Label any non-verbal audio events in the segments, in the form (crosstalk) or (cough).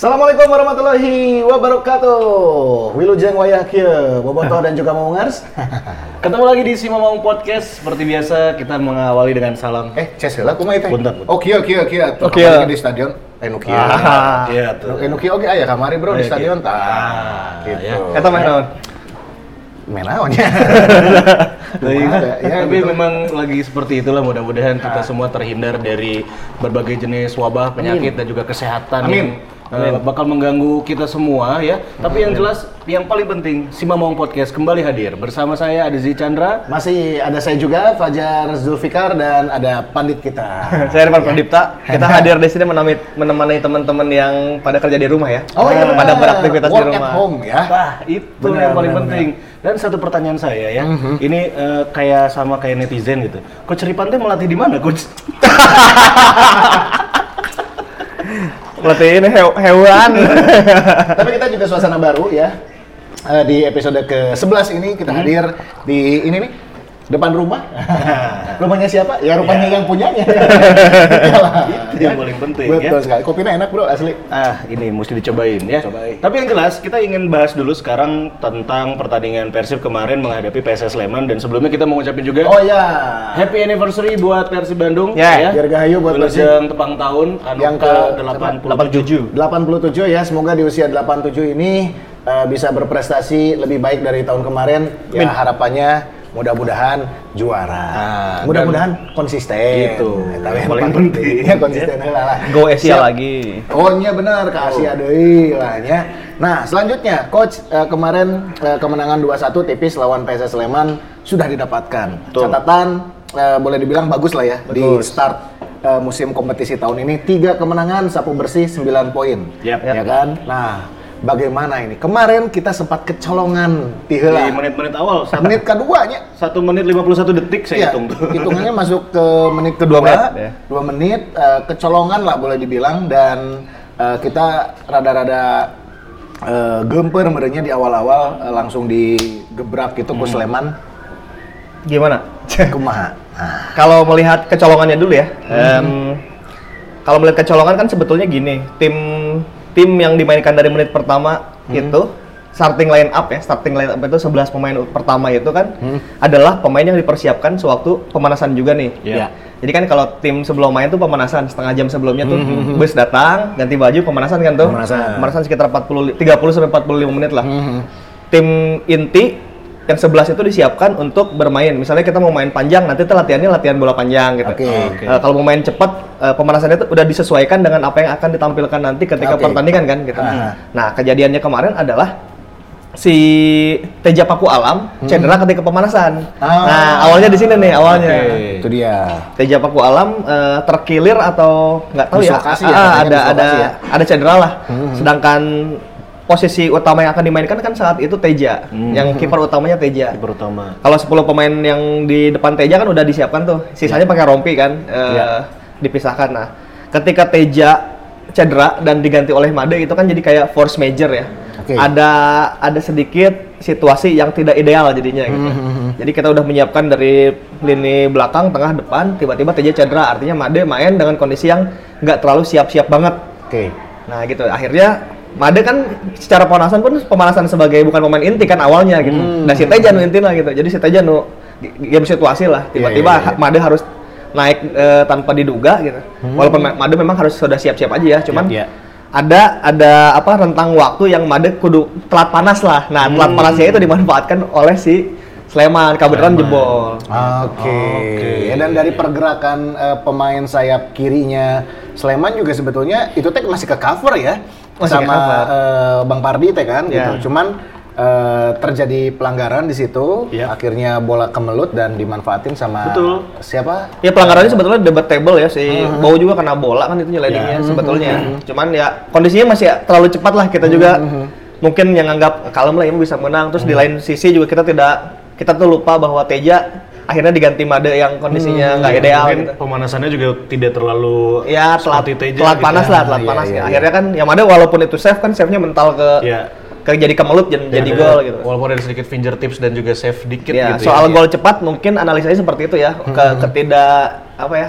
Assalamualaikum warahmatullahi wabarakatuh. Wilujeng wayah kieu, bobotoh dan juga mawungers. (laughs) Ketemu lagi di Simamong Podcast. Seperti biasa kita mengawali dengan salam. eh, ces heula kumaha teh? Punten. Oh, kieu kieu kieu. Oh, kieu. Kemarin di stadion. Eh, nu kieu. Ah, iya tuh. Eh, nu kieu oge aya kamari bro di Aya stadion kieu. tah. Ah, Gitu. ya. Eta mah naon? Main naon ya? (laughs) (laughs) Iya, ya, ya, Tapi gitu. memang lagi seperti itulah mudah-mudahan kita semua terhindar dari berbagai jenis wabah, penyakit dan juga kesehatan Amin. yang uh, bakal mengganggu kita semua ya. Tapi yang jelas yang paling penting Simamong Podcast kembali hadir bersama saya Adizi Chandra. Masih ada saya juga Fajar Zulfikar dan ada pandit kita. (laughs) Saya Irfan Pradipta. Kita (laughs) hadir di sini menemani, menemani teman-teman yang pada kerja di rumah ya. Oh iya pada benar. beraktivitas di rumah. at home ya. Wah, itu Benar, yang paling benar, penting. Dan satu pertanyaan saya ya, Mhm. ini eh, kayak sama kayak netizen gitu. Coach Ripan teh melatih di mana, Coach? (laughs) Ini hew- hewan. (laughs) Tapi kita juga suasana baru ya. Eh, di episode ke-11 ini kita hadir di ini nih depan rumah. (laughs) Rumahnya siapa? Ya rupanya yang punyanya. (laughs) Iyalah. Itu yang paling penting ya. Betul sekali. Kopinya enak bro asli. Ah, ini mesti dicobain ya. Cobain. Tapi yang jelas kita ingin bahas dulu sekarang tentang pertandingan Persib kemarin menghadapi PSS Sleman dan sebelumnya kita mau ngucapin juga Oh ya. Happy anniversary buat Persib Bandung Ya, Dirgahayu buat Persib. Tepang tahun anu Yang ke ke- 87. 87 ya, semoga di usia 87 ini eh, bisa berprestasi lebih baik dari tahun kemarin. Ya harapannya mudah-mudahan juara. Ah, mudah-mudahan konsisten. Gitu. We Yang paling penting. Ya konsisten heula lah. Go Asia Siap. lagi. Oh iya benar ke Asia deui lah ya. Nah, selanjutnya coach eh, kemarin eh, kemenangan 2-1 tipis lawan PSS Sleman sudah didapatkan. Betul. Catatan eh, boleh dibilang bagus lah ya di Bagus. start musim kompetisi tahun ini. Tiga kemenangan, sapu bersih 9 poin. Yap. Ya kan? Nah, bagaimana ini? Kemarin kita sempat kecolongan di Di menit-menit awal satu, Menit keduanya satu menit 51 detik saya Iya, hitung tuh. hitungannya masuk ke menit kedua, Dua menit, ya. dua menit, eh, kecolongan lah boleh dibilang dan eh, kita rada-rada eh, gemper merenya di awal-awal eh, langsung digebrak gitu Hmm. ke Sleman, Gimana? kumaha. Nah, Kalau melihat kecolongannya dulu ya. em, kalau melihat kecolongan kan sebetulnya gini, tim tim yang dimainkan dari menit pertama itu starting line up ya, starting line up itu 11 pemain pertama itu kan adalah pemain yang dipersiapkan sewaktu pemanasan juga nih. Iya. Jadi kan kalau tim sebelum main tuh pemanasan setengah jam sebelumnya tuh bus datang, ganti baju, pemanasan kan tuh. Pemanasan. sekitar 40 30 sampai 45 menit lah. Mhm. Tim inti yang 11 itu disiapkan untuk bermain. Misalnya kita mau main panjang, nanti tuh latihannya latihan bola panjang gitu. Oke. Eh, kalau mau main cepat, eh, pemanasannya itu udah disesuaikan dengan apa yang akan ditampilkan nanti ketika Oke. pertandingan kan gitu. Ah. Nah, kejadiannya kemarin adalah si Teja Paku Alam cedera ketika pemanasan. Hmm. Ah. Nah, awalnya di sini nih awalnya. Oke. itu dia. Teja Paku Alam eh, terkilir atau nggak tahu ya, Ah, ya, ah, katanya ada ada ya. ada cedera lah. Hmm. Sedangkan posisi utama yang akan dimainkan kan saat itu Teja, Hmm. yang kiper utamanya Teja. Kiper utama. Kalau 10 pemain yang di depan Teja kan udah disiapkan tuh. Sisanya pakai rompi kan eh, Iya. dipisahkan. Nah, ketika Teja cedera dan diganti oleh Made itu kan jadi kayak force major ya. Oke. Ada ada sedikit situasi yang tidak ideal jadinya gitu. Jadi kita udah menyiapkan dari lini belakang, tengah, depan, tiba-tiba Teja cedera. Artinya Made main dengan kondisi yang nggak terlalu siap-siap banget. Oke. Nah gitu, akhirnya Made kan secara pemanasan pun pemanasan sebagai bukan pemain inti kan awalnya gitu. Hmm. Nah si Teja nu inti lah gitu. Jadi si Teja nu game situasi lah. Tiba-tiba Iya, iya, iya. Made harus naik eh, tanpa diduga gitu. Walaupun Ma- Made memang harus sudah siap-siap aja ya. Cuman Iya, iya. ada ada apa rentang waktu yang Made kudu telat panas lah. Nah telat panasnya itu dimanfaatkan oleh si Sleman. Kebetulan jebol. Oke. Ya, dan dari pergerakan eh, pemain sayap kirinya Sleman juga sebetulnya itu teh masih ke cover ya Masih ke sama cover. eh, Bang Pardi teh kan Ya. gitu. Cuman eh, terjadi pelanggaran di situ, Ya. akhirnya bola kemelut dan dimanfaatin sama Betul. siapa? Ya pelanggarannya sebetulnya debatable ya si Bau juga kena bola kan itu nyelidiknya sebetulnya. Cuman ya kondisinya masih terlalu cepat lah kita juga mungkin yang anggap kalem lah ini bisa menang terus di lain sisi juga kita tidak kita tuh lupa bahwa Teja akhirnya diganti Made yang kondisinya nggak ideal Mungkin gitu. pemanasannya juga tidak terlalu Ya telat, telat gitu panas ya. lah, telat Iya, panas. iya, iya. Akhirnya kan yang Made walaupun itu save kan save-nya mental ke Iya. ke jadi kemelut jadi, jadi Ada- gol gitu. Walaupun ada sedikit fingertips dan juga save dikit Ya, gitu soal ya. gol cepat mungkin analisanya seperti itu ya. Ke ketidak apa ya?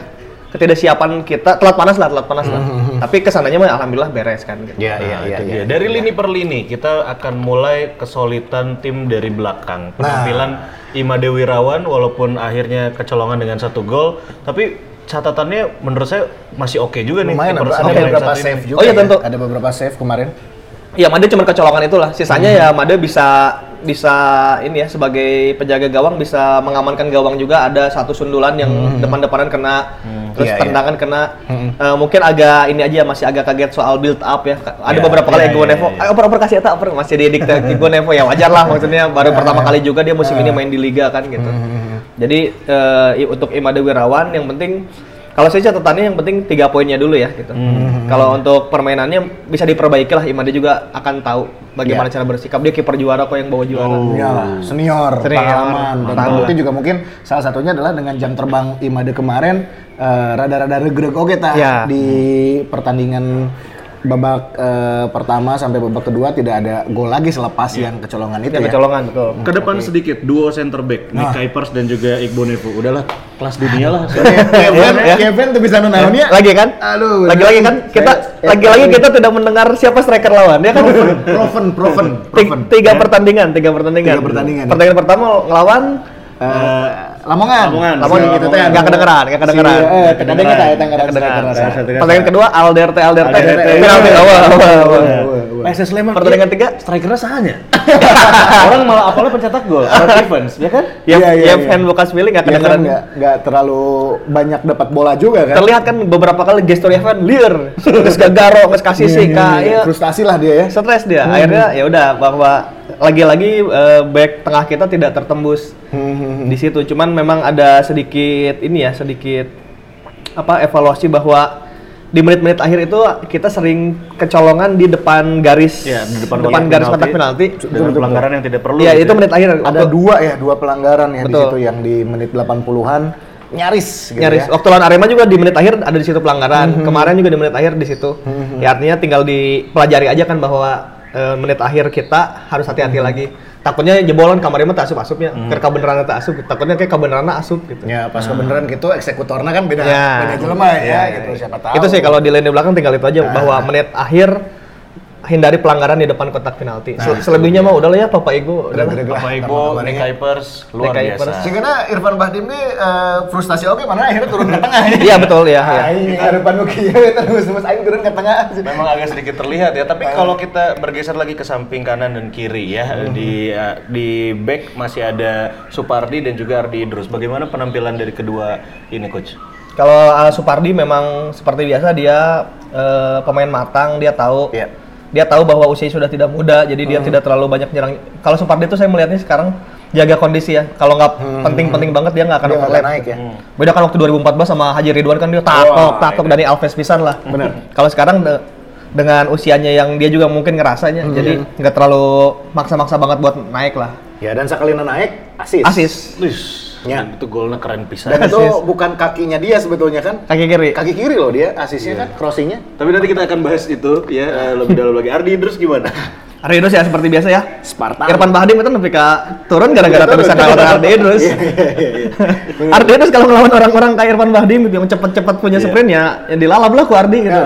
ketidaksiapan kita telat panas lah, telat panas lah. Tapi ke sananya mah alhamdulillah beres kan gitu. Iya, iya, Nah, iya. itu iya. dia. Dari lini per lini kita akan mulai kesulitan tim dari belakang. Penampilan Imade Wirawan walaupun akhirnya kecolongan dengan satu gol, tapi catatannya menurut saya masih oke juga nih. Lumayan, ada Sandi beberapa ini. save juga Oh iya, ya. tentu. Ada beberapa save kemarin. Ya Made cuma kecolongan itulah. Sisanya ya Made bisa bisa ini ya sebagai penjaga gawang bisa mengamankan gawang juga. Ada satu sundulan yang depan-depanan kena, terus Iya, iya. tendangan kena. Eh, mungkin agak ini aja masih agak kaget soal build up ya. Ada Iya, beberapa kali iya, Ego iya, Nevo, iya. ayo oper-oper kasih eta oper masih didikte (laughs) Ego Nevo ya wajar lah maksudnya baru pertama kali juga dia musim ini main di liga kan gitu. Jadi eh, i- untuk Imade Wirawan yang penting kalau saya catatannya yang penting tiga poinnya dulu ya gitu. Kalau untuk permainannya bisa diperbaiki lah Imade juga akan tahu bagaimana cara bersikap. Dia kiper juara kok yang bawa juara. Iyalah, senior, Senior, pengalaman. Dan terbukti juga mungkin salah satunya adalah dengan jam terbang Imade kemarin eh, rada-rada regreg oke ta Ya. di pertandingan babak eh, pertama sampai babak kedua tidak ada gol lagi selepas yang kecolongan itu ya. kecolongan betul. Ke depan sedikit, duo center back, Nick Kuipers dan juga Igbo Nevo. Udahlah, kelas dunia lah. (laughs) Kevin, Ya. Kevin tuh bisa naonnya. Lagi kan? Aduh, Lagi-lagi kan kita ya, lagi-lagi ya. kita tidak mendengar siapa striker lawan ya kan? proven, proven, proven. tiga pertandingan, tiga pertandingan. Tiga pertandingan. Pertandingan pertama ngelawan Eh, Lamongan. Lamongan. Lamongan gitu teh. nggak kedengeran, nggak kedengeran. Eh, kedengeran eta Nggak kedengeran. rasa. Pertandingan kedua Alderte Alderte Alderte. penalti awal awal awal. SS Sleman. Pertandingan tiga strikernya sahanya. (laughs) Orang malah apalnya pencetak gol, Aaron Evans, ya kan? ya Iya, iya, ya iya. fan Lukas Willy nggak Dia kan kedengeran. nggak nggak terlalu banyak dapat bola juga kan. Terlihat kan beberapa kali gestur Evan liar, terus gagaro, nggak kasih Iya, sih iya, kak, iya. ya Frustasi lah dia ya. stres dia. Hmm. Akhirnya ya udah bahwa lagi-lagi eh, back tengah kita tidak tertembus Hmm, di situ. Cuman memang ada sedikit ini ya, sedikit apa evaluasi bahwa di menit-menit akhir itu kita sering kecolongan di depan garis Ya, di depan, garis kotak penalti. Dengan pelanggaran yang tidak perlu. Iya, gitu itu ya. menit akhir. Ada Waktu- dua ya, dua pelanggaran ya di Betul. situ yang di menit 80-an nyaris gitu nyaris. ya. Waktu lawan Arema juga di menit akhir ada di situ pelanggaran. Hmm. Kemarin juga di menit akhir di situ. Ya artinya tinggal dipelajari aja kan bahwa eh, menit akhir kita harus hati-hati Hmm. lagi. Takutnya jebolan kamar mah tak asup-asupnya. Keur kabeneran tak asup. Takutnya kayak kabeneran asup gitu. Ya pas kebenaran gitu eksekutornya kan beda Ya. beda jelema ya, Ya, gitu siapa tahu. Itu sih kalau di lini belakang tinggal itu aja Nah. bahwa menit akhir hindari pelanggaran di depan kotak penalti. Se- Selebihnya mah udahlah ya Papa Igo. Udah Udah gede lah. Bapak Ibu, Kabar-kabarnya. Nick Kuipers, luar Nick biasa. Sehingga Irfan Bahdim ini eh, frustasi oke mana akhirnya turun ke tengah ya. Iya betul ya. ya. Aing harapan nu kieu eta terus terus aing turun ke tengah. Memang agak sedikit terlihat ya, tapi kalau kita bergeser lagi ke samping kanan dan kiri ya, di uh, di back masih ada Supardi dan juga Ardi Idrus. Bagaimana penampilan dari kedua ini, coach? Kalau uh, Supardi memang seperti biasa dia eh, pemain matang, dia tahu Iya. Dia tahu bahwa usia sudah tidak muda, jadi dia tidak terlalu banyak nyerang. Kalau Supardi itu saya melihatnya sekarang jaga kondisi ya. Kalau nggak penting-penting banget dia nggak akan Dia overlap. naik ya. Beda kan waktu 2014 sama Haji Ridwan kan dia takok, takok Dani Alves pisan lah. Bener. (laughs) Kalau sekarang de- dengan usianya yang dia juga mungkin ngerasanya, jadi nggak terlalu maksa-maksa banget buat naik lah. Ya dan sakalina naik asis. Asis. Wih, Ya. itu golnya keren pisan. Dan itu Asis. bukan kakinya dia sebetulnya kan. Kaki kiri. Kaki kiri loh dia asisnya kan crossingnya. Tapi nanti kita akan bahas itu ya eh, lebih dalam lagi. Ardi Idrus gimana? (laughs) Ardi Idrus ya seperti biasa ya. Spartan. Irfan Bahdim itu nepi ka turun gara-gara tulisan lawan Ardi (laughs) Idrus. Iya, iya, iya. (laughs) Ardi Idrus kalau ngelawan orang-orang kayak Irfan Bahdim gitu yang cepet-cepet punya sprint ya, ya dilalap lah ku Ardi gitu.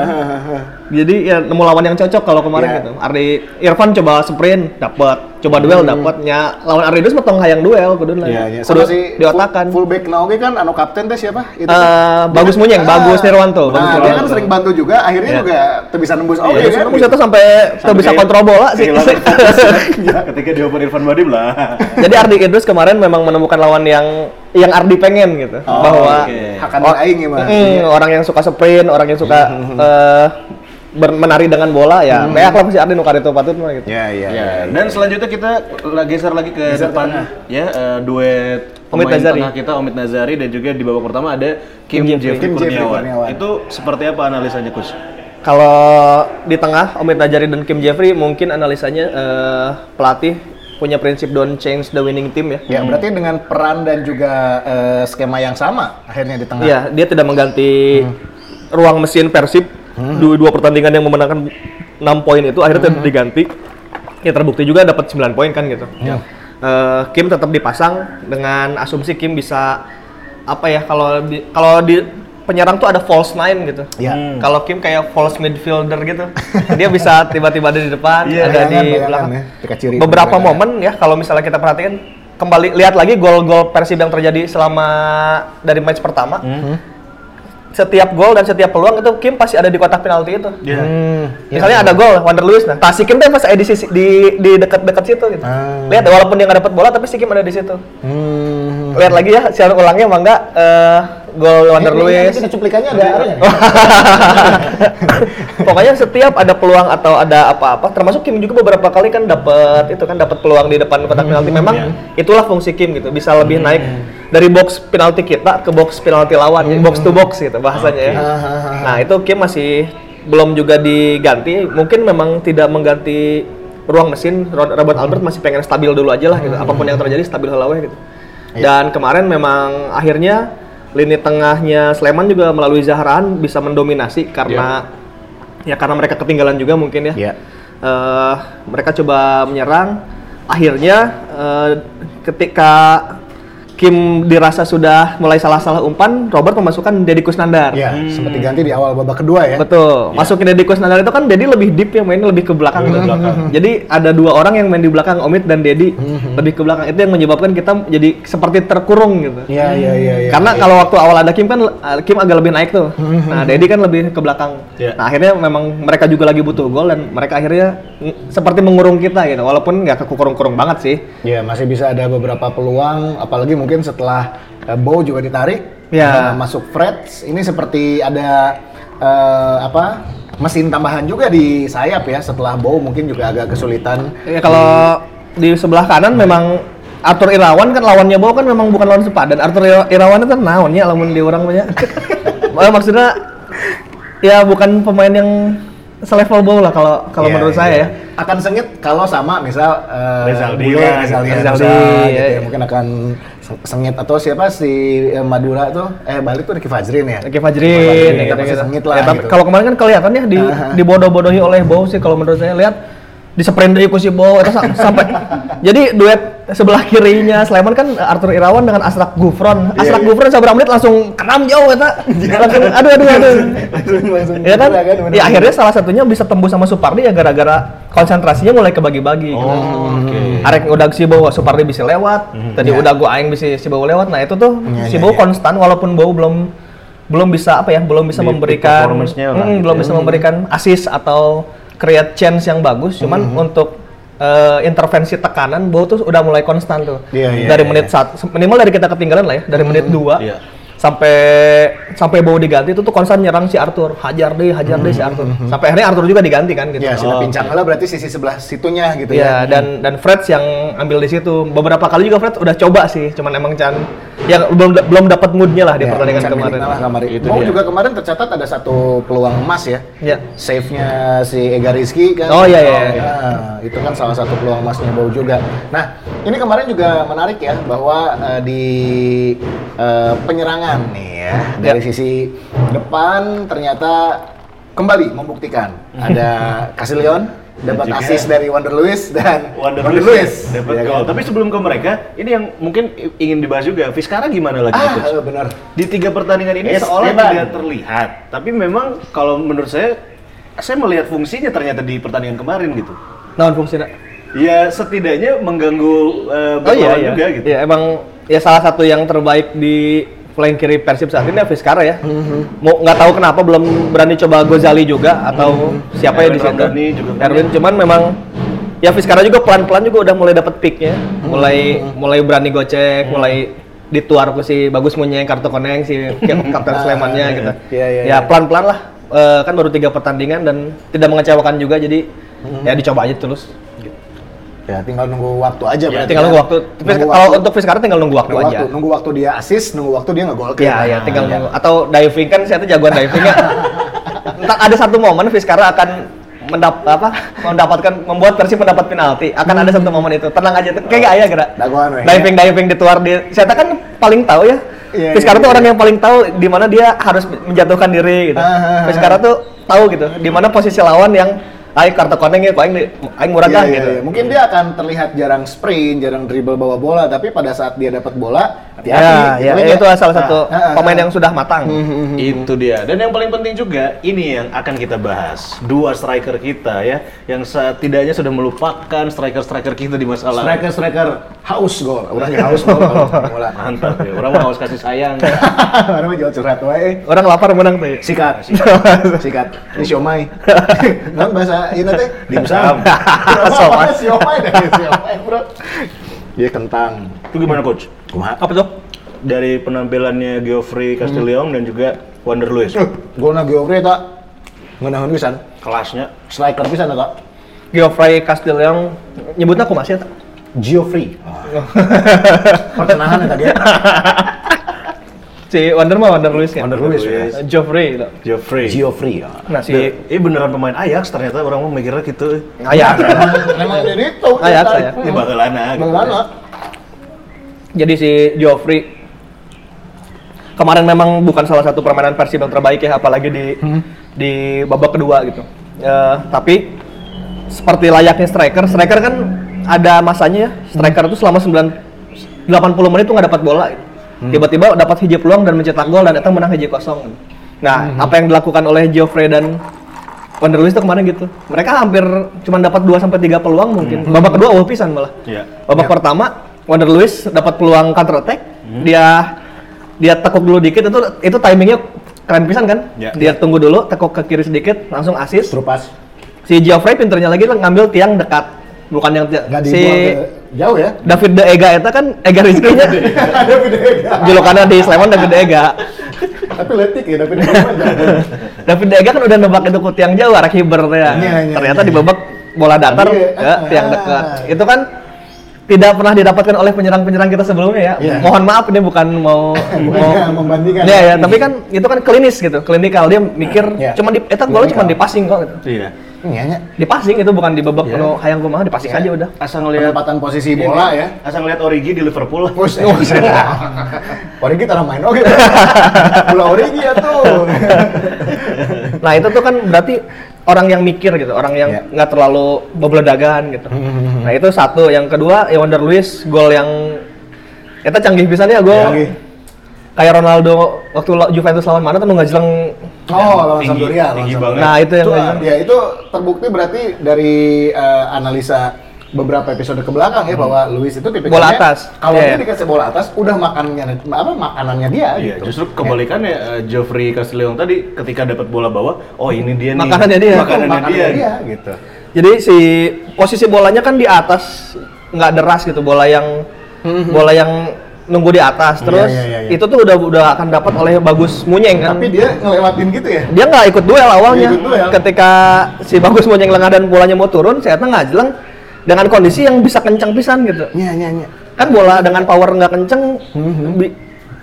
Jadi ya nemu lawan yang cocok kalau kemarin Iya. gitu. Ardi Irfan coba sprint dapat, coba duel dapatnya. Lawan Ardi Idrus mah tong hayang duel kudu lah. Iya, iya. Kudu Sama si diotakan. full, fullback nah oke kan anu kapten teh siapa? Itu Eh, kan- Bagus kan- Munyeng, Bagus Nirwanto, Nah, Bagus dia kan sering bantu juga, akhirnya Iya. juga tuh bisa nembus oke Iya, kan. bisa tuh sampai tuh bisa kayak- kontrol bola sih. (laughs) Ya, ketika dioper Irfan Badim lah. (laughs) Jadi Ardi Idrus kemarin memang menemukan lawan yang yang Ardi pengen gitu. Oh, bahwa oke. Hakan Oh, aing ya mah. Mm, orang yang suka sprint, orang yang suka (laughs) eh, ber- menari dengan bola ya. Kayak lah pasti Ardi nukar itu patut mah gitu. Ya, iya. Ya, dan selanjutnya kita geser lagi ke Geser depan tengah. ya eh, duet Omid pemain Nazari. tengah kita Omid Nazari dan juga di babak pertama ada Kim, Kim Jeffrey. Kim Jeffrey Kurniawan. Kurniawan. Itu seperti apa analisanya coach? Kalau di tengah Omid Najari dan Kim Jeffrey mungkin analisanya eh, pelatih punya prinsip don't change the winning team ya. Ya, berarti dengan peran dan juga eh, skema yang sama akhirnya di tengah. Iya, dia tidak mengganti ruang mesin Persib dua, dua pertandingan yang memenangkan 6 poin itu akhirnya tidak diganti. Ya terbukti juga dapat 9 poin kan gitu. Eh, Kim tetap dipasang dengan asumsi Kim bisa apa ya kalau di, kalau di penyerang tuh ada false nine gitu. Iya. Hmm. Kalau Kim kayak false midfielder gitu. Dia bisa (laughs) tiba-tiba ada di depan, Iya, ada di bayangan, belakang. ya, Ciri. Beberapa Bayangan. momen ya kalau misalnya kita perhatikan kembali lihat lagi gol-gol Persib yang terjadi selama dari match pertama. Hmm. Setiap gol dan setiap peluang itu Kim pasti ada di kotak penalti itu. Iya. Hmm. Misalnya ada gol Wander Luiz, nah Tasikin tuh pas ada di sisi di di dekat-dekat situ gitu. Ah. Lihat walaupun dia nggak dapat bola tapi si Kim ada di situ. Hmm. Lihat lagi ya siaran ulangnya emang enggak eh, gol Wander Ini- Luiz. Ini, ini cuplikannya ada nggak? (laughs) Pokoknya setiap ada peluang atau ada apa-apa, termasuk Kim juga beberapa kali kan dapat itu kan dapat peluang di depan kotak penalti. Memang itulah fungsi Kim gitu, bisa lebih naik dari box penalti kita ke box penalti lawan, jadi box to box gitu bahasanya ya. Nah, itu Kim masih belum juga diganti. Mungkin memang tidak mengganti ruang mesin. Ro- Robert Albert masih pengen stabil dulu aja lah gitu. Apa pun yang terjadi stabil halawe gitu. Dan kemarin memang akhirnya lini tengahnya Sleman juga melalui Zahran bisa mendominasi karena ya karena mereka ketinggalan juga mungkin ya. Iya. Eh, mereka coba menyerang. Akhirnya eh, ketika Kim dirasa sudah mulai salah-salah umpan, Robert memasukkan Deddy Kusnandar. Iya, sempat diganti di awal babak kedua ya. Betul. Masukin Deddy Kusnandar itu kan Deddy lebih deep ya, mainnya lebih ke belakang. Lebih ke gitu. belakang. (laughs) Jadi ada dua orang yang main di belakang, Omid dan Deddy lebih ke belakang. Itu yang menyebabkan kita jadi seperti terkurung gitu. Iya, iya, iya. iya. Karena kalau waktu awal ada Kim kan uh, Kim agak lebih naik tuh. Nah, Dedi kan lebih ke belakang. Iya. Nah, akhirnya memang mereka juga lagi butuh gol dan mereka akhirnya seperti mengurung kita gitu. Walaupun nggak kekurung-kurung banget sih. Ya masih bisa ada beberapa peluang, apalagi mungkin setelah uh, Bow juga ditarik, Ya. uh, masuk Freds, ini seperti ada uh, apa mesin tambahan juga di sayap ya setelah Bow mungkin juga agak kesulitan. Ya kalau di sebelah kanan memang Arthur Irawan kan lawannya Bow kan memang bukan lawan sepadan. Arthur Ira- Irawan itu naonnya lamun di orang banyak. (laughs) Eh, maksudnya ya bukan pemain yang selevel Bow lah kalau kalau Iya, menurut iya. saya ya. Akan sengit kalau sama misal uh, Rezaldi Bule, Rezaldi, Rezaldi, Rezaldi gitu iya, ya. iya. mungkin akan se- sengit atau siapa si eh, Madura tuh eh balik tuh Ricky Fajrin ya. Oke Fajrin, Fajrin, ya, kita pasti gitu-gitu. sengit lah Ya, tapi gitu. kalau kemarin kan kelihatan ya di dibodoh-bodohi oleh Bow sih kalau menurut saya lihat di sprint dari si Bow itu sa- sampai jadi duet sebelah kirinya Sleman kan Arthur Irawan dengan Asrak Gufron. Iya, Asrak iya. Gufron seberapa menit langsung kenam jauh eta. langsung aduh aduh aduh. (laughs) langsung langsung ya kan? gila bener-bener. Ya akhirnya salah satunya bisa tembus sama Supardi ya gara-gara konsentrasinya mulai kebagi-bagi gitu. Oh, oke. Arek udah si Bow Supardi bisa lewat, tadi Ya. udah gua aing bisa si Bow lewat. Nah, itu tuh Ya, si ya, Bow ya. konstan walaupun Bow belum belum bisa apa ya, belum bisa Di- di memberikan performance-nya lah Mm, gitu belum ya. bisa memberikan assist atau create chance yang bagus, cuman Hmm. untuk eh, intervensi tekanan Bow tuh udah mulai konstan tuh. Iya, iya, dari iya, menit iya. satu minimal dari kita ketinggalan lah ya, dari menit dua Iya. Sampai sampai Bow diganti itu tuh konstan nyerang si Arthur, hajar deh, hajar deh si Arthur. Sampai akhirnya Arthur juga diganti kan gitu. Ya, sudah Oh, pincang lah berarti sisi sebelah situnya gitu Iya, ya. dan dan Freds yang ambil di situ. Beberapa kali juga Freds udah coba sih, cuman emang Chan yang belum belum dapat moodnya lah di Ya, pertandingan Chan kemarin. Lah kemarin. Itu Mau dia. juga kemarin tercatat ada satu peluang emas ya. Iya. Save-nya si Ega Rizky kan. Oh, iya, iya, iya. Nah, itu kan salah satu peluang emasnya Bau juga. Nah, ini kemarin juga menarik ya bahwa eh, di eh, penyerangan nih ya dari Ya. sisi depan ternyata kembali membuktikan ada (laughs) Casilion dapat assist dari Wander Lewis dan Wander Wander Lewis Lewis. dapat Ya gol. kan? Tapi sebelum ke mereka, ini yang mungkin ingin dibahas juga. Vizcara gimana lagi ah, coach? benar. Di tiga pertandingan ini seolah tidak terlihat. Tapi memang kalau menurut saya, saya melihat fungsinya ternyata di pertandingan kemarin gitu. Naon fungsinya? Ya setidaknya mengganggu eh, Oh iya iya. juga gitu. Iya, emang ya salah satu yang terbaik di flank kiri Persib saat ini ya Vizcara ya. Mhm. Mau nggak tahu kenapa belum berani coba Gozali juga atau siapa ya di situ. Ramdhani juga punya. Erwin cuman memang ya Vizcara juga pelan-pelan juga udah mulai dapat picknya, Mhm. mulai mulai berani gocek, mulai dituar ke si bagus munyeng kartu koneng si (laughs) kapten Slemannya gitu. Iya, iya, ya iya. pelan-pelan lah. Eh, kan baru tiga pertandingan dan tidak mengecewakan juga jadi ya dicoba aja terus. Ya tinggal nunggu waktu aja Ya, berarti tinggal ya. nunggu waktu. Nunggu Kalau waktu. untuk Vizcara tinggal nunggu waktu nunggu aja. waktu, nunggu waktu dia assist, nunggu waktu dia ngegol Iya, iya, tinggal nunggu. Atau diving kan saya tuh jagoan divingnya. (laughs) Entar ada satu momen Vizcara akan mendap apa mendapatkan membuat Persib mendapat penalti akan ada satu momen itu tenang aja kayak gak ya kira Dagoan weh. diving diving dituar di saya kan paling tahu ya Iya, Vizcara iya, tuh iya. orang yang paling tahu di mana dia harus menjatuhkan diri gitu Ah, ah, ah. Vizcara tuh tahu gitu di mana posisi lawan yang ayo kartu koneng ya aing aing murah Iya, iya, gitu iya. Mungkin dia akan terlihat jarang sprint, jarang dribble bawa bola, tapi pada saat dia dapat bola, hati-hati. Ya, ya, gitu itu kan salah satu Nah, ah, ah, pemain ah. yang sudah matang. Itu dia. Dan yang paling penting juga ini yang akan kita bahas. Dua striker kita ya yang setidaknya sudah melupakan striker-striker kita di masa lalu. striker-striker haus gol. Orangnya (laughs) haus gol kalau bola. Mantap ya. Orang mau harus kasih sayang. (laughs) Orang mah jual curhat wae. Orang lapar menang tuh. (laughs) ya. Sikat. Sikat. Ini siomay. Nang bahasa ini teh Dimsum. Siomay. Siomay dari siomay, Bro. Dia kentang. Itu gimana coach? Kumaha? Apa tuh? Dari penampilannya Geoffrey Castellion dan juga Wander Luiz. Golna Geoffrey eta ngeunaheun pisan. Kelasnya Striker pisan eta. Geoffrey Castellion nyebutnya aku masih (laughs) ya? Geoffrey. Pertenahan eta ge. Si Wonder mah Wonder Luis kan? Wander Luiz Luiz. ya. Geoffrey gitu. Geoffrey. Geoffrey. ya. Nah si Ini beneran pemain Ajax ternyata orang mau mikirnya gitu. Ayak. (laughs) Memang dari itu. Ajax, Ajax. Ini bagelana. gitu. Bagaimana? Jadi si Geoffrey kemarin memang bukan salah satu permainan Persib yang terbaik ya, apalagi di di babak kedua gitu. Eh, tapi seperti layaknya striker, striker kan ada masanya ya. Striker itu selama 9 80 menit tuh nggak dapat bola. Gitu. Tiba-tiba dapat hiji peluang dan mencetak gol dan datang menang hiji kosong. Nah, apa yang dilakukan oleh Geoffrey dan Wander Luiz itu kemarin gitu. Mereka hampir cuma dapat 2 sampai 3 peluang mungkin. Babak kedua awal pisan malah. Iya. Babak pertama Wander Luiz dapat peluang counter attack. Dia dia tekuk dulu dikit itu itu timingnya keren pisan kan? Ya. Dia tunggu dulu tekuk ke kiri sedikit langsung assist. Trupas. Si Geoffrey pinternya lagi ngambil tiang dekat. Bukan yang ti- Enggak si ke jauh ya. David De Ega itu kan Ega Rizky-nya Ada video julukannya di Sleman David De Ega. Tapi letik ya, tapi dia aja. David De Ega kan udah nebak itu ke tiang jauh arah kiber tuh ya. Iya, Ternyata iya. di babak bola datar Iya. ke tiang Ah. dekat. Itu kan tidak pernah didapatkan oleh penyerang-penyerang kita sebelumnya ya. Iya. Mohon maaf ini bukan mau (laughs) mau membandingkan. Ya ya, tapi kan itu kan klinis gitu, klinikal dia mikir Iya. cuma di eta golnya cuma di passing kok gitu. Iya. Iya nya. Di passing itu bukan di babak Iya. penuh hayang kumaha, di passing aja udah. Asal ngelihat Penempatan posisi bola ya. Asal ngelihat Origi di Liverpool. (laughs) Push. Origi tanah main oke. (laughs) Bola Origi ya tuh. Nah, itu tuh kan berarti orang yang mikir gitu, orang yang Iya. nggak terlalu bebeledagan gitu. Nah, itu satu. Yang kedua, ya Wander Luiz gol yang kita canggih pisan ya gol. Canggih. Kayak Ronaldo waktu Juventus lawan mana tuh nggak jelang. Oh, lawan Tinggi- Sampdoria. lawan tinggi Sampdoria. banget. Nah, itu yang Itu, ah, jelang. ya itu terbukti berarti dari eh, analisa beberapa episode ke belakang ya bahwa Luis itu tipikalnya Bola atas. Kalau Iya. dia dikasih bola atas, udah makannya apa makanannya dia Iya, gitu. justru kebalikannya eh, Geoffrey Castellion tadi ketika dapat bola bawah, oh ini dia nih. Makanannya dia. Makanannya makanannya dia. dia gitu. Jadi si posisi bolanya kan di atas nggak deras gitu, bola yang bola yang nunggu di atas. Iya, Terus iya, iya, iya. itu tuh udah udah akan dapat oleh Bagus Munyeng kan. Tapi dia ngelewatin gitu ya. dia nggak ikut duel awalnya. Ikut duel. Ketika si Bagus Munyeng lengah dan bolanya mau turun, saya nggak jelang dengan kondisi yang bisa kencang pisan gitu. Iya, iya, iya. Kan bola dengan power nggak kenceng, bi-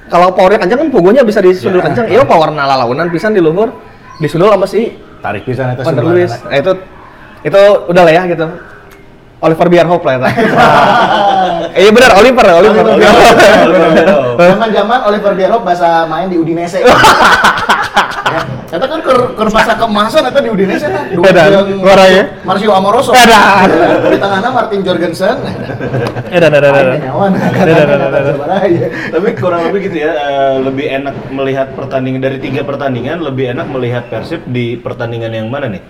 kalau powernya kencang kan pugunya bisa disundul Ya. kencang. Iya power nalalaunan pisan di luhur, disundul sama si Tarik pisan Luiz. anak. Nah, itu itu udah lah ya gitu. Oliver Bierhoff lah ya. (laughs) Iya benar Oliver, Oliver. (laughs) Zaman-zaman Oliver Bierhoff bahasa main di Udinese. (laughs) ya. Eta kan keur keur masa keemasan eta di Udinese kan. Dua Edan, jeung ngoraya. Marcio Amoroso. Edan. Di tengahna Martin Jorgensen. Eh, dah, dah, dah, dah. Tapi kurang lebih gitu ya, eh, lebih enak melihat pertandingan dari tiga pertandingan, lebih enak melihat Persib di pertandingan yang mana nih?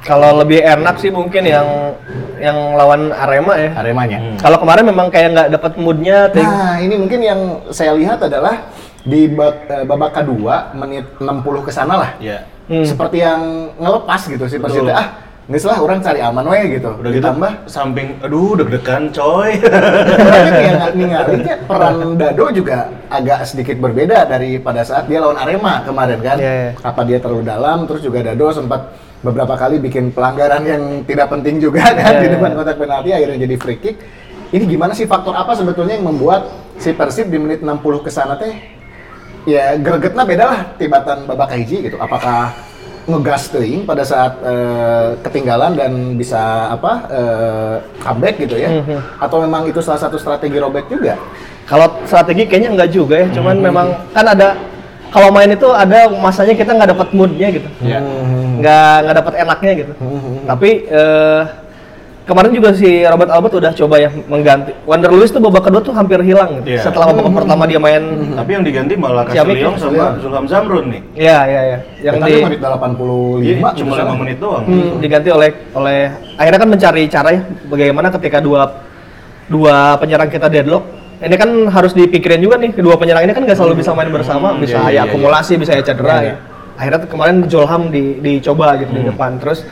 Kalau lebih enak sih mungkin yang yang lawan Arema ya. Aremanya. Hmm. Kalau kemarin memang kayak nggak dapat moodnya, ting. Nah, ini mungkin yang saya lihat adalah di eh, babak kedua menit 60 ke sana lah. Ya. Hmm. Seperti yang ngelepas gitu sih. Betul. Ah, nggak salah orang cari aman we gitu. Udah gitu Ditambah samping aduh deg-degan coy. Tapi kayak ningalinnya peran Dado juga agak sedikit berbeda dari pada saat dia lawan Arema kemarin kan. Iya, iya. Apa dia terlalu dalam, terus juga Dado sempat beberapa kali bikin pelanggaran yang tidak penting juga kan Iya, di iya. depan kotak penalti akhirnya jadi free kick. Ini gimana sih faktor apa sebetulnya yang membuat si Persib di menit 60 ke sana teh ya gregetna beda lah tibatan babak hiji gitu. Apakah ngegas teuing pada saat eh, ketinggalan dan bisa apa eh, comeback gitu ya Mhm. atau memang itu salah satu strategi Robert juga Kalau strategi kayaknya nggak juga ya, cuman Hmm. memang kan ada kalau main itu ada masanya kita nggak dapat moodnya gitu, Ya. nggak nggak dapat enaknya gitu. Hmm. Tapi eh, kemarin juga si Robert Albert udah coba ya mengganti Wander Luiz tuh babak kedua tuh hampir hilang gitu. Iya. setelah babak pertama dia main Tapi yang diganti malah Siapa Kasih Leong itu? sama Zulham Zamrun nih. ya ya ya yang Yang di tadi menit 85 Iya, cuma gitu, 5 menit doang. hmm, diganti oleh oleh akhirnya kan mencari cara ya bagaimana ketika dua dua penyerang kita deadlock ini kan harus dipikirin juga nih kedua penyerang ini kan nggak selalu bisa main bersama Hmm, bisa iya, ya iya, akumulasi bisa ya cedera Iya, ya akhirnya kemarin Jolham di, dicoba gitu Hmm. di depan terus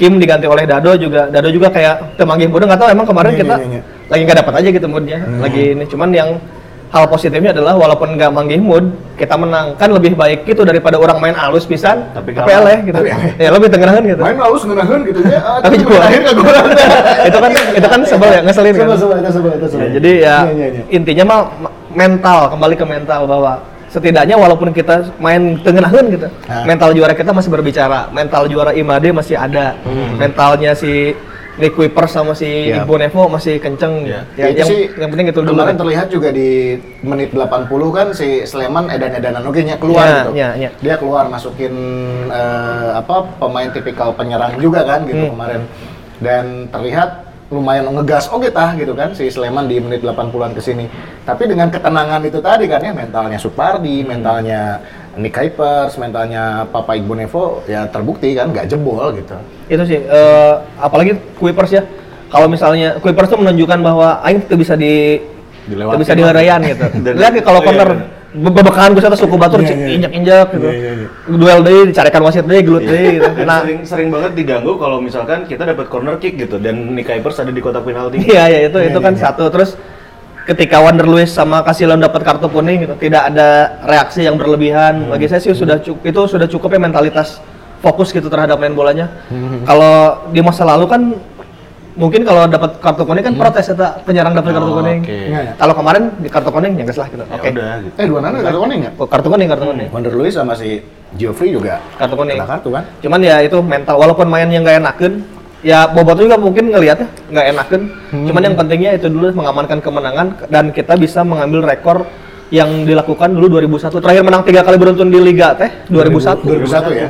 Kim diganti oleh Dado juga Dado juga kayak temanggih bodoh nggak tahu emang kemarin Iya, kita iya, iya. lagi nggak dapat aja gitu moodnya lagi ini cuman yang hal positifnya adalah walaupun nggak manggih mood kita menang kan lebih baik gitu daripada orang main alus pisan Tapi tapi kalah. eleh gitu Tapi ya lebih tengeran gitu Main lalu ngenahin gitu ya. (laughs) Tapi juga- akhir ke gol. (laughs) itu kan itu kan sebel ya ngeselin kan Sebel, sebel, itu sebel, itu sebel. Ya, jadi ya Iya, iya, iya. intinya mah ma- mental kembali ke mental bahwa setidaknya walaupun kita main tengenahan gitu Ah. mental juara kita masih berbicara mental juara Imade masih ada mentalnya si Nick Kuiper sama si Iya. Ibu Nevo masih kenceng Iya. ya, itu yang, sih yang penting itu dulu kemarin kan. terlihat juga di menit 80 kan si Sleman edan-edanan oke nya keluar Ya, gitu. ya, ya. Dia keluar masukin eh, apa pemain tipikal penyerang juga kan gitu Hmm. kemarin. Dan terlihat lumayan ngegas oke tah gitu kan si Sleman di menit 80-an ke sini. Tapi dengan ketenangan itu tadi kan ya mentalnya Supardi, mentalnya Nick Kuipers, mentalnya Papa Igbonevo ya terbukti kan nggak jebol gitu. itu sih eh, apalagi Kuipers ya kalau misalnya Kuipers tuh menunjukkan bahwa Aing tuh bisa di Dilewatin. tuh bisa diharayan gitu (laughs) lihat kalau Oh, iya, corner bener. be- bebekaan gue suku batur Iya, iya. injak-injak gitu Iya, iya, iya. duel deh dicarikan wasit deh gelut deh gitu. (laughs) Nah sering sering banget diganggu kalau misalkan kita dapat corner kick gitu dan Nick Kuipers ada di kotak penalti. (laughs) Iya ya itu Iya, itu kan iya. satu terus ketika Wander Luiz sama Casillas dapat kartu kuning gitu tidak ada reaksi yang berlebihan Hmm. bagi saya sih sudah cukup itu sudah cukup ya mentalitas fokus gitu terhadap main bolanya Hmm. kalau di masa lalu kan mungkin kalau dapat kartu kuning kan protes ya tak penyerang dapat kartu Oh, kuning oke. Iya, iya. kalau kemarin di kartu kuning ya lah gitu Ya oke udah gitu. Eh dua nana kartu kuning nggak? Oh, kartu kuning kartu kuning Wander Luiz sama si Geoffrey juga kartu kuning kena kartu kan? cuman ya itu mental walaupun main yang nggak enakan ya Bobot juga mungkin ngelihatnya nggak enakan cuman yang pentingnya itu dulu mengamankan kemenangan dan kita bisa mengambil rekor yang dilakukan dulu 2001 terakhir menang tiga kali beruntun di Liga teh 2001 2001 ya.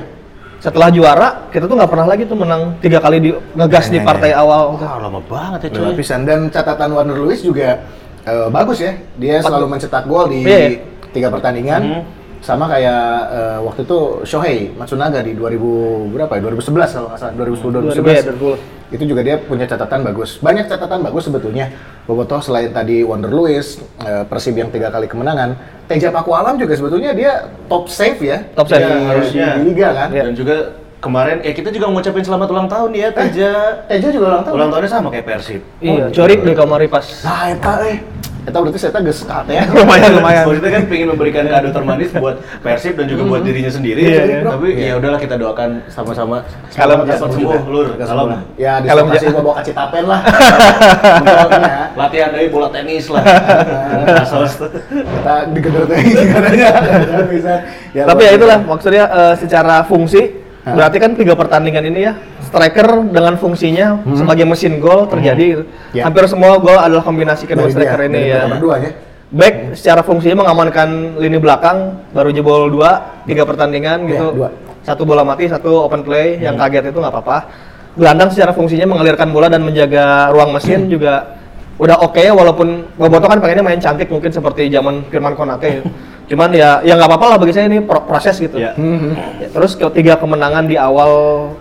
Setelah juara kita tuh nggak pernah lagi tuh menang tiga kali di ngegas Iya, di iya, partai awal Wah, lama banget ya cuy. lapisan dan catatan Wander Luiz juga eh, bagus ya. Dia selalu mencetak gol di Iya, iya. tiga pertandingan. Hmm. Sama kayak eh, waktu itu Shohei Matsunaga di 2000 berapa ya? 2011 kalau nggak salah 2010 2000 ya, 2011. Itu juga dia punya catatan bagus. Banyak catatan bagus sebetulnya. Bobotoh selain tadi Wander Luiz, eh, Persib yang tiga kali kemenangan, Teja Paku Alam juga sebetulnya dia top save ya. Top save. Dia Harusnya. di, di liga kan. Iya. Dan juga kemarin eh kita juga ngucapin selamat ulang tahun ya Teja. Teja juga ulang tahun. Ulang tahunnya sama kayak Persib. iya Oh, corik di kamar pas Nah, eta eh. Eta berarti saya geus kate ya. (laughs) lumayan lumayan Maksudnya kan pengen memberikan kado termanis buat Persib dan juga buat dirinya sendiri. Iya, iya. Tapi Iya. ya udahlah kita doakan sama-sama Kalem cepat sembuh, lur. Kalem. Ya, dislokasi aja. bawa kacitapen lah. Mencoloknya. (laughs) Latihan dari bola tenis lah. Kasos. Kita digedor teh (laughs) katanya. Bisa. Ya, Tapi ya itulah maksudnya eh, secara fungsi berarti kan tiga pertandingan ini ya striker dengan fungsinya sebagai mesin gol terjadi gitu. Ya. Hampir semua gol adalah kombinasi kedua Dari striker dia, ini ya. Berdua ya. Back secara fungsinya mengamankan lini belakang baru jebol dua tiga pertandingan Iya, gitu. dua. Satu bola mati, satu open play yang kaget itu nggak apa-apa. Gelandang secara fungsinya mengalirkan bola dan menjaga ruang mesin juga udah oke walaupun Boboto kan pengennya main cantik mungkin seperti zaman Firman Konate. (laughs) Cuman ya ya nggak apa-apa lah bagi saya ini pro- proses gitu. Ya. Ya, terus ketiga kemenangan di awal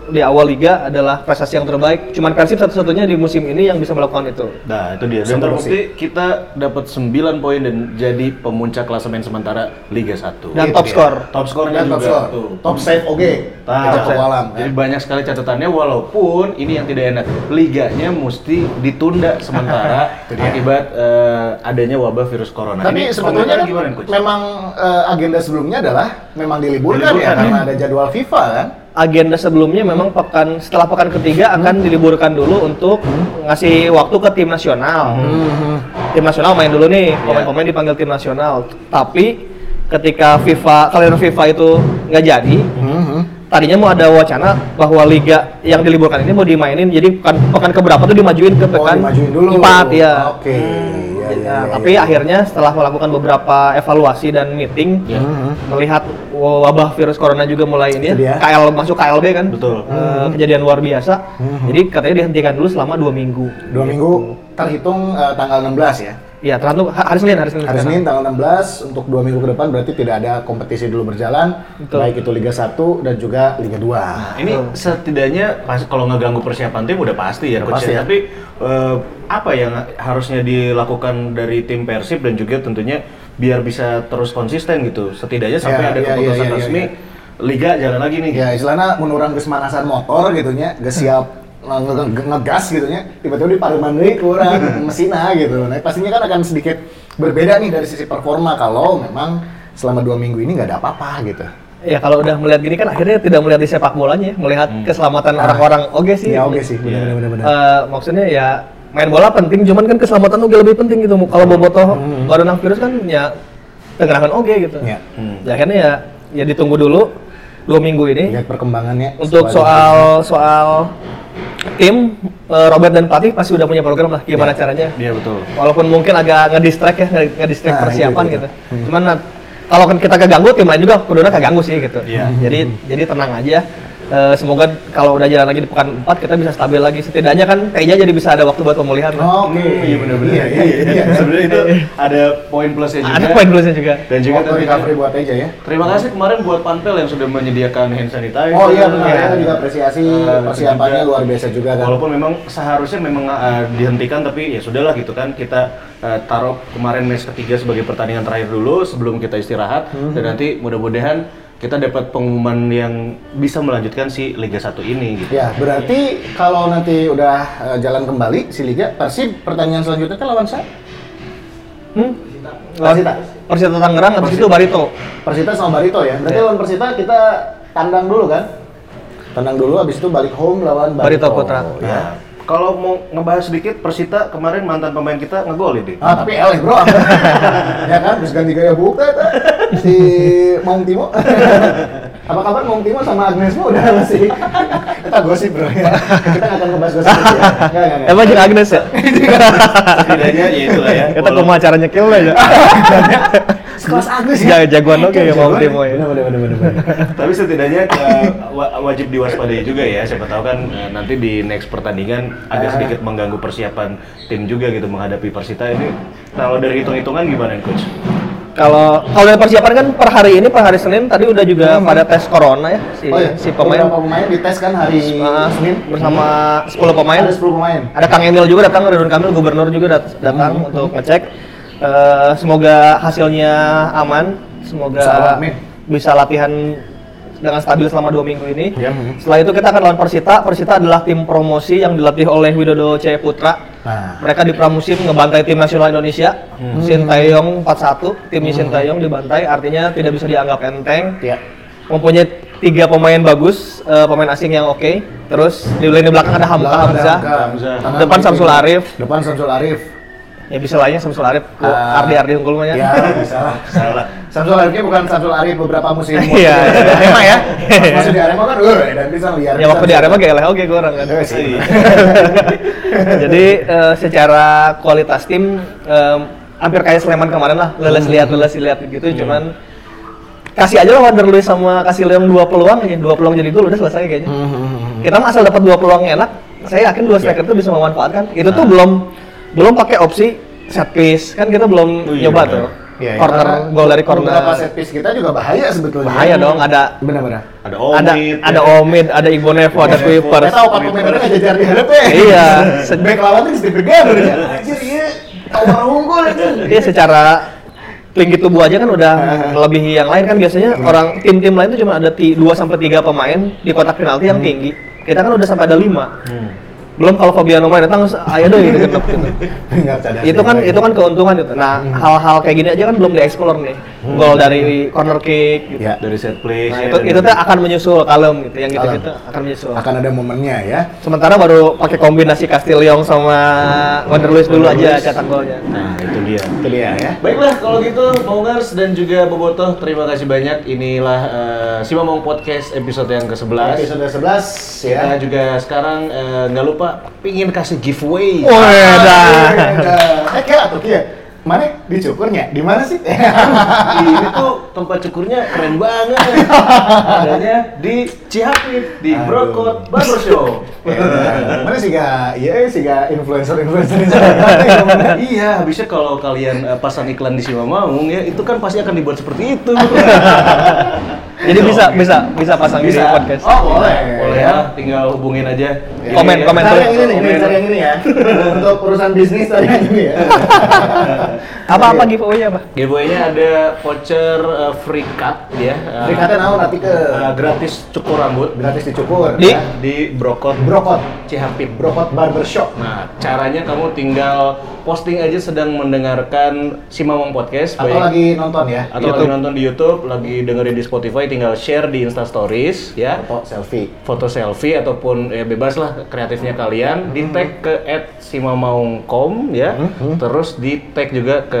di awal liga adalah prestasi yang terbaik. Cuman Persib satu-satunya di musim ini yang bisa melakukan itu. Nah, itu dia. Dan terbukti kita dapat 9 poin dan jadi pemuncak klasemen sementara Liga 1. Dan Itu top dia. skor. top skornya Dan top juga score. tuh. Top save oke. Nah, Teja Paku Alam. Jadi banyak sekali catatannya walaupun ini yang tidak enak. Liganya mesti ditunda sementara (laughs) akibat eh, adanya wabah virus corona. Tapi Ini sebetulnya kan gimana, Coach? memang eh, agenda sebelumnya adalah memang diliburkan, Diliburkan, ya karena ya. ada jadwal FIFA kan. agenda sebelumnya memang pekan setelah pekan ketiga akan diliburkan dulu untuk ngasih waktu ke tim nasional. Tim nasional main dulu nih, pemain-pemain dipanggil tim nasional. Tapi ketika FIFA kalender FIFA itu nggak jadi, tadinya mau ada wacana bahwa liga yang diliburkan ini mau dimainin jadi pekan pekan keberapa tuh dimajuin ke Oh, pekan dimajuin dulu. empat ya. Oke. Ya, iya, Nah, iya, tapi iya. akhirnya setelah melakukan beberapa evaluasi dan meeting, melihat wabah virus corona juga mulai ini ya, KL masuk KLB kan, Betul. Eh, kejadian luar biasa. Jadi katanya dihentikan dulu selama dua minggu. Dua minggu terhitung eh, tanggal 16 ya. Iya, ha- hari Senin, hari Senin. Hari. Senin tanggal 16 untuk dua minggu ke depan berarti tidak ada kompetisi dulu berjalan, Betul. baik itu Liga 1 dan juga Liga 2. Ini setidaknya pas kalau ngeganggu persiapan tim udah pasti ya Udah pasti ya. ya. Tapi eh, apa yang harusnya dilakukan dari tim Persib dan juga tentunya biar bisa terus konsisten gitu. Setidaknya Ya, sampai ada ya, keputusan ya, ya, resmi ya. liga jalan lagi nih. Ya istilahnya menurang kesemanasan motor gitu nya, gak siap ngegas gitu nya, tiba-tiba di pareman deui kurang (laughs) mesinnya gitu. Nah pastinya kan akan sedikit berbeda nih dari sisi performa kalau memang selama dua minggu ini nggak ada apa-apa gitu. Ya kalau udah melihat gini kan akhirnya tidak melihat di sepak bolanya, ya, melihat keselamatan Ah. orang-orang. Oke sih. Ya oke sih, Iya. benar-benar benar. Eh, maksudnya ya main bola penting, cuman kan keselamatan oke lebih penting gitu. Kalau bobotoh corona virus kan ya tenggerangan oke gitu. Ya. Hmm. Ya akhirnya ya ya ditunggu dulu dua minggu ini Lihat perkembangannya. untuk soal soal tim eh, Robert dan pelatih pasti udah punya program lah gimana caranya. Iya betul. Walaupun mungkin agak ngedistract ya, nge- ngedistract Nah, persiapan itu, itu, gitu. Cuman nah, kalau kan kita keganggu, tim lain juga kuduna keganggu sih gitu. Iya. Jadi jadi tenang aja. Eh, semoga kalau udah jalan lagi di pekan 4 kita bisa stabil lagi. Setidaknya kan Teja jadi bisa ada waktu buat pemulihan. lah. Oke, Iya benar-benar. Iya, iya, iya. (laughs) Sebenarnya itu ada poin plusnya juga. Ada poin plusnya juga. Dan juga Waktu tentunya- recovery buat aja ya. Terima kasih kemarin buat Panpel yang sudah menyediakan hand sanitizer. Oh iya benar, Iya. kita juga apresiasi Eh, persiapannya juga. luar biasa juga kan. Walaupun memang seharusnya memang uh, dihentikan tapi ya sudahlah gitu kan kita uh, taruh kemarin match ketiga sebagai pertandingan terakhir dulu sebelum kita istirahat Hmm. dan nanti mudah-mudahan kita dapat pengumuman yang bisa melanjutkan si Liga 1 ini gitu. Ya, berarti kalau nanti udah eh, jalan kembali si Liga, Persib pertandingan selanjutnya kan lawan siapa? Hmm? Persita. Persita Tangerang habis itu Barito. Persita sama Barito ya. Berarti Ya. lawan Persita kita tandang dulu kan? Tandang dulu, habis itu balik home lawan Barito. Barito Putra. Ya. Nah, kalau mau ngebahas sedikit Persita kemarin mantan pemain kita ngegolin deh. Ah, tapi eleh bro. (laughs) ya kan, terus ganti gaya buka tuh. Si Maung Timo. (laughs) Apa kabar Maung Timo sama Agnes Mo udah masih kita gosip bro ya. Kita nggak akan ngebahas gosip ya. (laughs) Nggak, nggak, nggak. Emang jeung Agnes ya? Setidaknya ya itulah ya. Kita kumaha caranya kill aja. Sekelas Agnes Ja- jagoan oke ya Jagoan. Timo ya. Bener. (laughs) Tapi setidaknya eh, wa- wajib diwaspadai juga ya. Siapa tahu kan eh, nanti di next pertandingan agak Ah. sedikit mengganggu persiapan tim juga gitu menghadapi Persita ini. Kalau dari hitung-hitungan gimana nih, coach? Kalau kalau dari persiapan kan per hari ini per hari Senin tadi udah juga Hmm. pada tes corona ya si Oh iya, si pemain beberapa pemain dites kan hari uh, Senin bersama 10 pemain. Ada 10 pemain. Ada Kang Emil juga datang, Ridwan Kamil gubernur juga dat- datang Hmm. untuk ngecek. Eh, semoga hasilnya aman, semoga bisa latihan dengan stabil selama dua minggu ini. Ya. Setelah itu kita akan lawan Persita. Persita adalah tim promosi yang dilatih oleh Widodo C Putra. Nah, Mereka di pramusim ngebantai tim nasional Indonesia. Hmm. Sintayong 41, timnya Sintayong dibantai, artinya tidak bisa dianggap enteng. ya. Mempunyai tiga pemain bagus, eh, pemain asing yang oke. Terus di lini belakang ada Hamka Belakang ada Hamzah. Depan Samsul. Arif. Depan Samsul Arif. Ya bisa lainnya Samsul Arif, Ah. Ardi Ardi unggul ya. Ya, bisa lah. Salah. Samsul Arifnya bukan Samsul Arif beberapa musim (laughs) Iya. di Arema ya. Pas Masih di Arema kan, uh, dan bisa liar. Ya waktu di Arema gak oke gue orang kan. (laughs) Jadi eh, secara kualitas tim em, hampir kayak Sleman kemarin lah, leles lihat leles lihat gitu, cuman kasih aja lah Wanderlei sama kasih Leong dua peluang aja, dua peluang jadi gol udah selesai kayaknya. Kita mah asal dapat dua peluang enak, saya yakin dua striker itu bisa memanfaatkan. Itu tuh belum belum pakai opsi set piece, kan kita belum Oh iya, nyoba benar. tuh. Iya, corner, karena gol dari Beberapa corner. set piece kita juga bahaya sebetulnya. Bahaya dong, ada Benar-benar. Ada ada Omid. ada ya. Omid, ada Igbo Nevo, ada Kuiper. Kita tahu Pak pemainnya nggak jajar di hadap ya. Iya. (laughs) Back lawan tuh Steve Gamer ya. Anjir, iya. Tahu unggul itu. Dia secara tinggi tubuh aja kan udah lebih yang lain kan biasanya orang tim-tim lain tuh cuma ada 2 sampai 3 pemain di kotak penalti yang tinggi. Kita kan udah sampai ada 5. Hmm. Belum kalau Fabiano main datang ayo deh gitu. (laughs) Itu kan itu kan keuntungan gitu. Nah, hal-hal kayak gini aja kan belum dieksplor nih. Gol dari corner kick gitu. Ya. dari set play. Nah, itu itu tuh akan menyusul kalem gitu. Yang gitu-gitu akan menyusul. akan ada momennya ya. Sementara baru pakai kombinasi Castillon sama Wanderluis dulu aja cetak golnya. Nah, itu dia. Itu dia ya. Baiklah kalau gitu Maungers dan juga Bobotoh terima kasih banyak. Inilah uh, Simamong Podcast episode yang ke-11. Episode 11 ya. Kita juga sekarang eh, nggak lupa pingin kasih giveaway. Oh, dah. Eh, kayak tuh, Mana dicukurnya? Di mana sih? ini tuh tempat cukurnya keren banget. Adanya di Cihapit di. Brokot Barbershop. mana sih gak? Iya sih gak influencer-influencer iya, habisnya kalau kalian eh, pasang iklan di Simamaung ya, itu kan pasti akan dibuat seperti itu. Jadi bisa bisa bisa pasang di podcast. Oh boleh. Boleh ya, tinggal hubungin aja. Komen, Ini ya. komen. Cari yang ini nih, ini cari yang ini ya. (laughs) Untuk urusan bisnis cari yang ini ya. (laughs) Apa apa giveaway-nya apa? Giveaway-nya ada voucher eh, free cut ya. eh, Free cut-nya naon nanti ke eh, gratis cukur rambut gratis dicukur. Di? ya. di Brokot Brokot, Cihapit. Brokot Barbershop. Nah, caranya kamu tinggal posting aja sedang mendengarkan si Mamang Podcast Atau baik- lagi nonton ya. atau lagi nonton di YouTube, lagi dengerin di Spotify, tinggal share di Insta Stories ya. Foto selfie. Foto selfie ataupun ya bebas lah kreatifnya kalian, di tag ke @simamaungkom ya. Terus di tag juga ke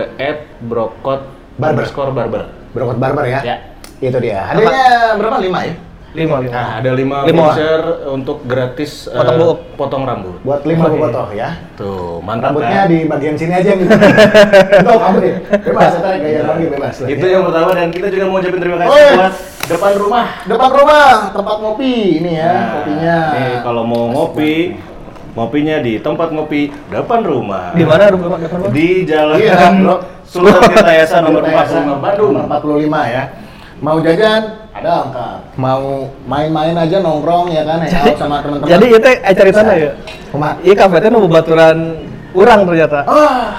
@brokot Barber. Brokot Barber ya. Ya. Itu dia. Hadiahnya berapa? Lima ya? Lima lima. Nah, ada lima, Lima. voucher untuk gratis eh, Potong buuk. potong rambut. Buat lima Oke. bobotoh ya. Tuh, mantap Rambutnya kan? di bagian sini aja gitu. (laughs) Tuh kamu deh. Bebas, saya gaya rambut bebas. lah, Itu ya. yang pertama dan kita juga mau ucapin terima kasih Woi. buat depan rumah. Depan rumah, tempat ngopi ini ya, Nah, kopinya. Nih, kalau mau ngopi, ngopinya di tempat ngopi depan rumah. Di mana rumah depan rumah? Di Jalan Iya. Sultan Tirtayasa nomor Tirtayasa, 45 Bandung. Nomor 45 ya. Mau jajan ada angka. Mau main-main aja nongkrong ya kan, hangout sama teman-teman. Jadi itu eh ceritanya ya. Kumaha? Iya kafe itu baturan urang ternyata. Ah,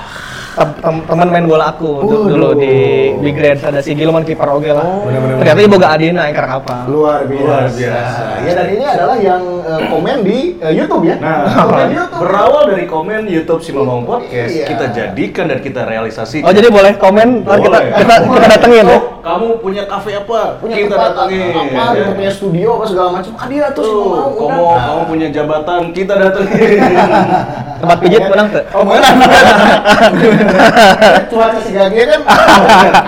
Tem- tem- teman main bola aku du- Waduh. dulu di Big Reds ada si Gilman kiper oge lah. Oh, bener-bener. Ternyata ibu gak adina apa. luar biasa. Luar biasa. Ya dan ini adalah yang eh, komen di eh, YouTube ya. Nah, komen di YouTube. berawal dari komen YouTube si Mamang Podcast, Iya. kita jadikan dan kita realisasikan. Oh jadi boleh komen ntar kita Boleh. kita kita datengin ya. Oh, kamu punya kafe apa? punya kita tempat datengin. apa, ya. gitu, punya studio apa segala macam. Dia tuh Tuh, semua mau kamu, undang. kamu punya jabatan, kita datengin. (laughs) Tempat pijit menang tuh. Oh, menang. Cuaca segagnya kan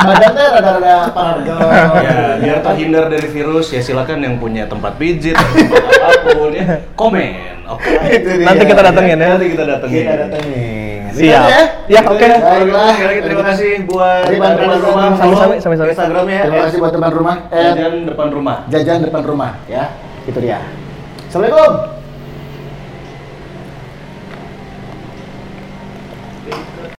badannya rada-rada paragel. ya, biar terhindar dari virus, ya silakan yang punya tempat pijit, tempat apa pun ya, komen. Oke. Dia. Nanti kita datengin ya. Nanti kita datengin. Kita datengin. Siap. Ya. Ya oke. Baiklah. Sekali lagi terima kasih buat Terima depan rumah. Sami-sami, sami-sami. Instagramnya Terima kasih buat teman rumah. Eh, Jajan depan rumah. jajan depan rumah ya. Itu dia. Assalamualaikum.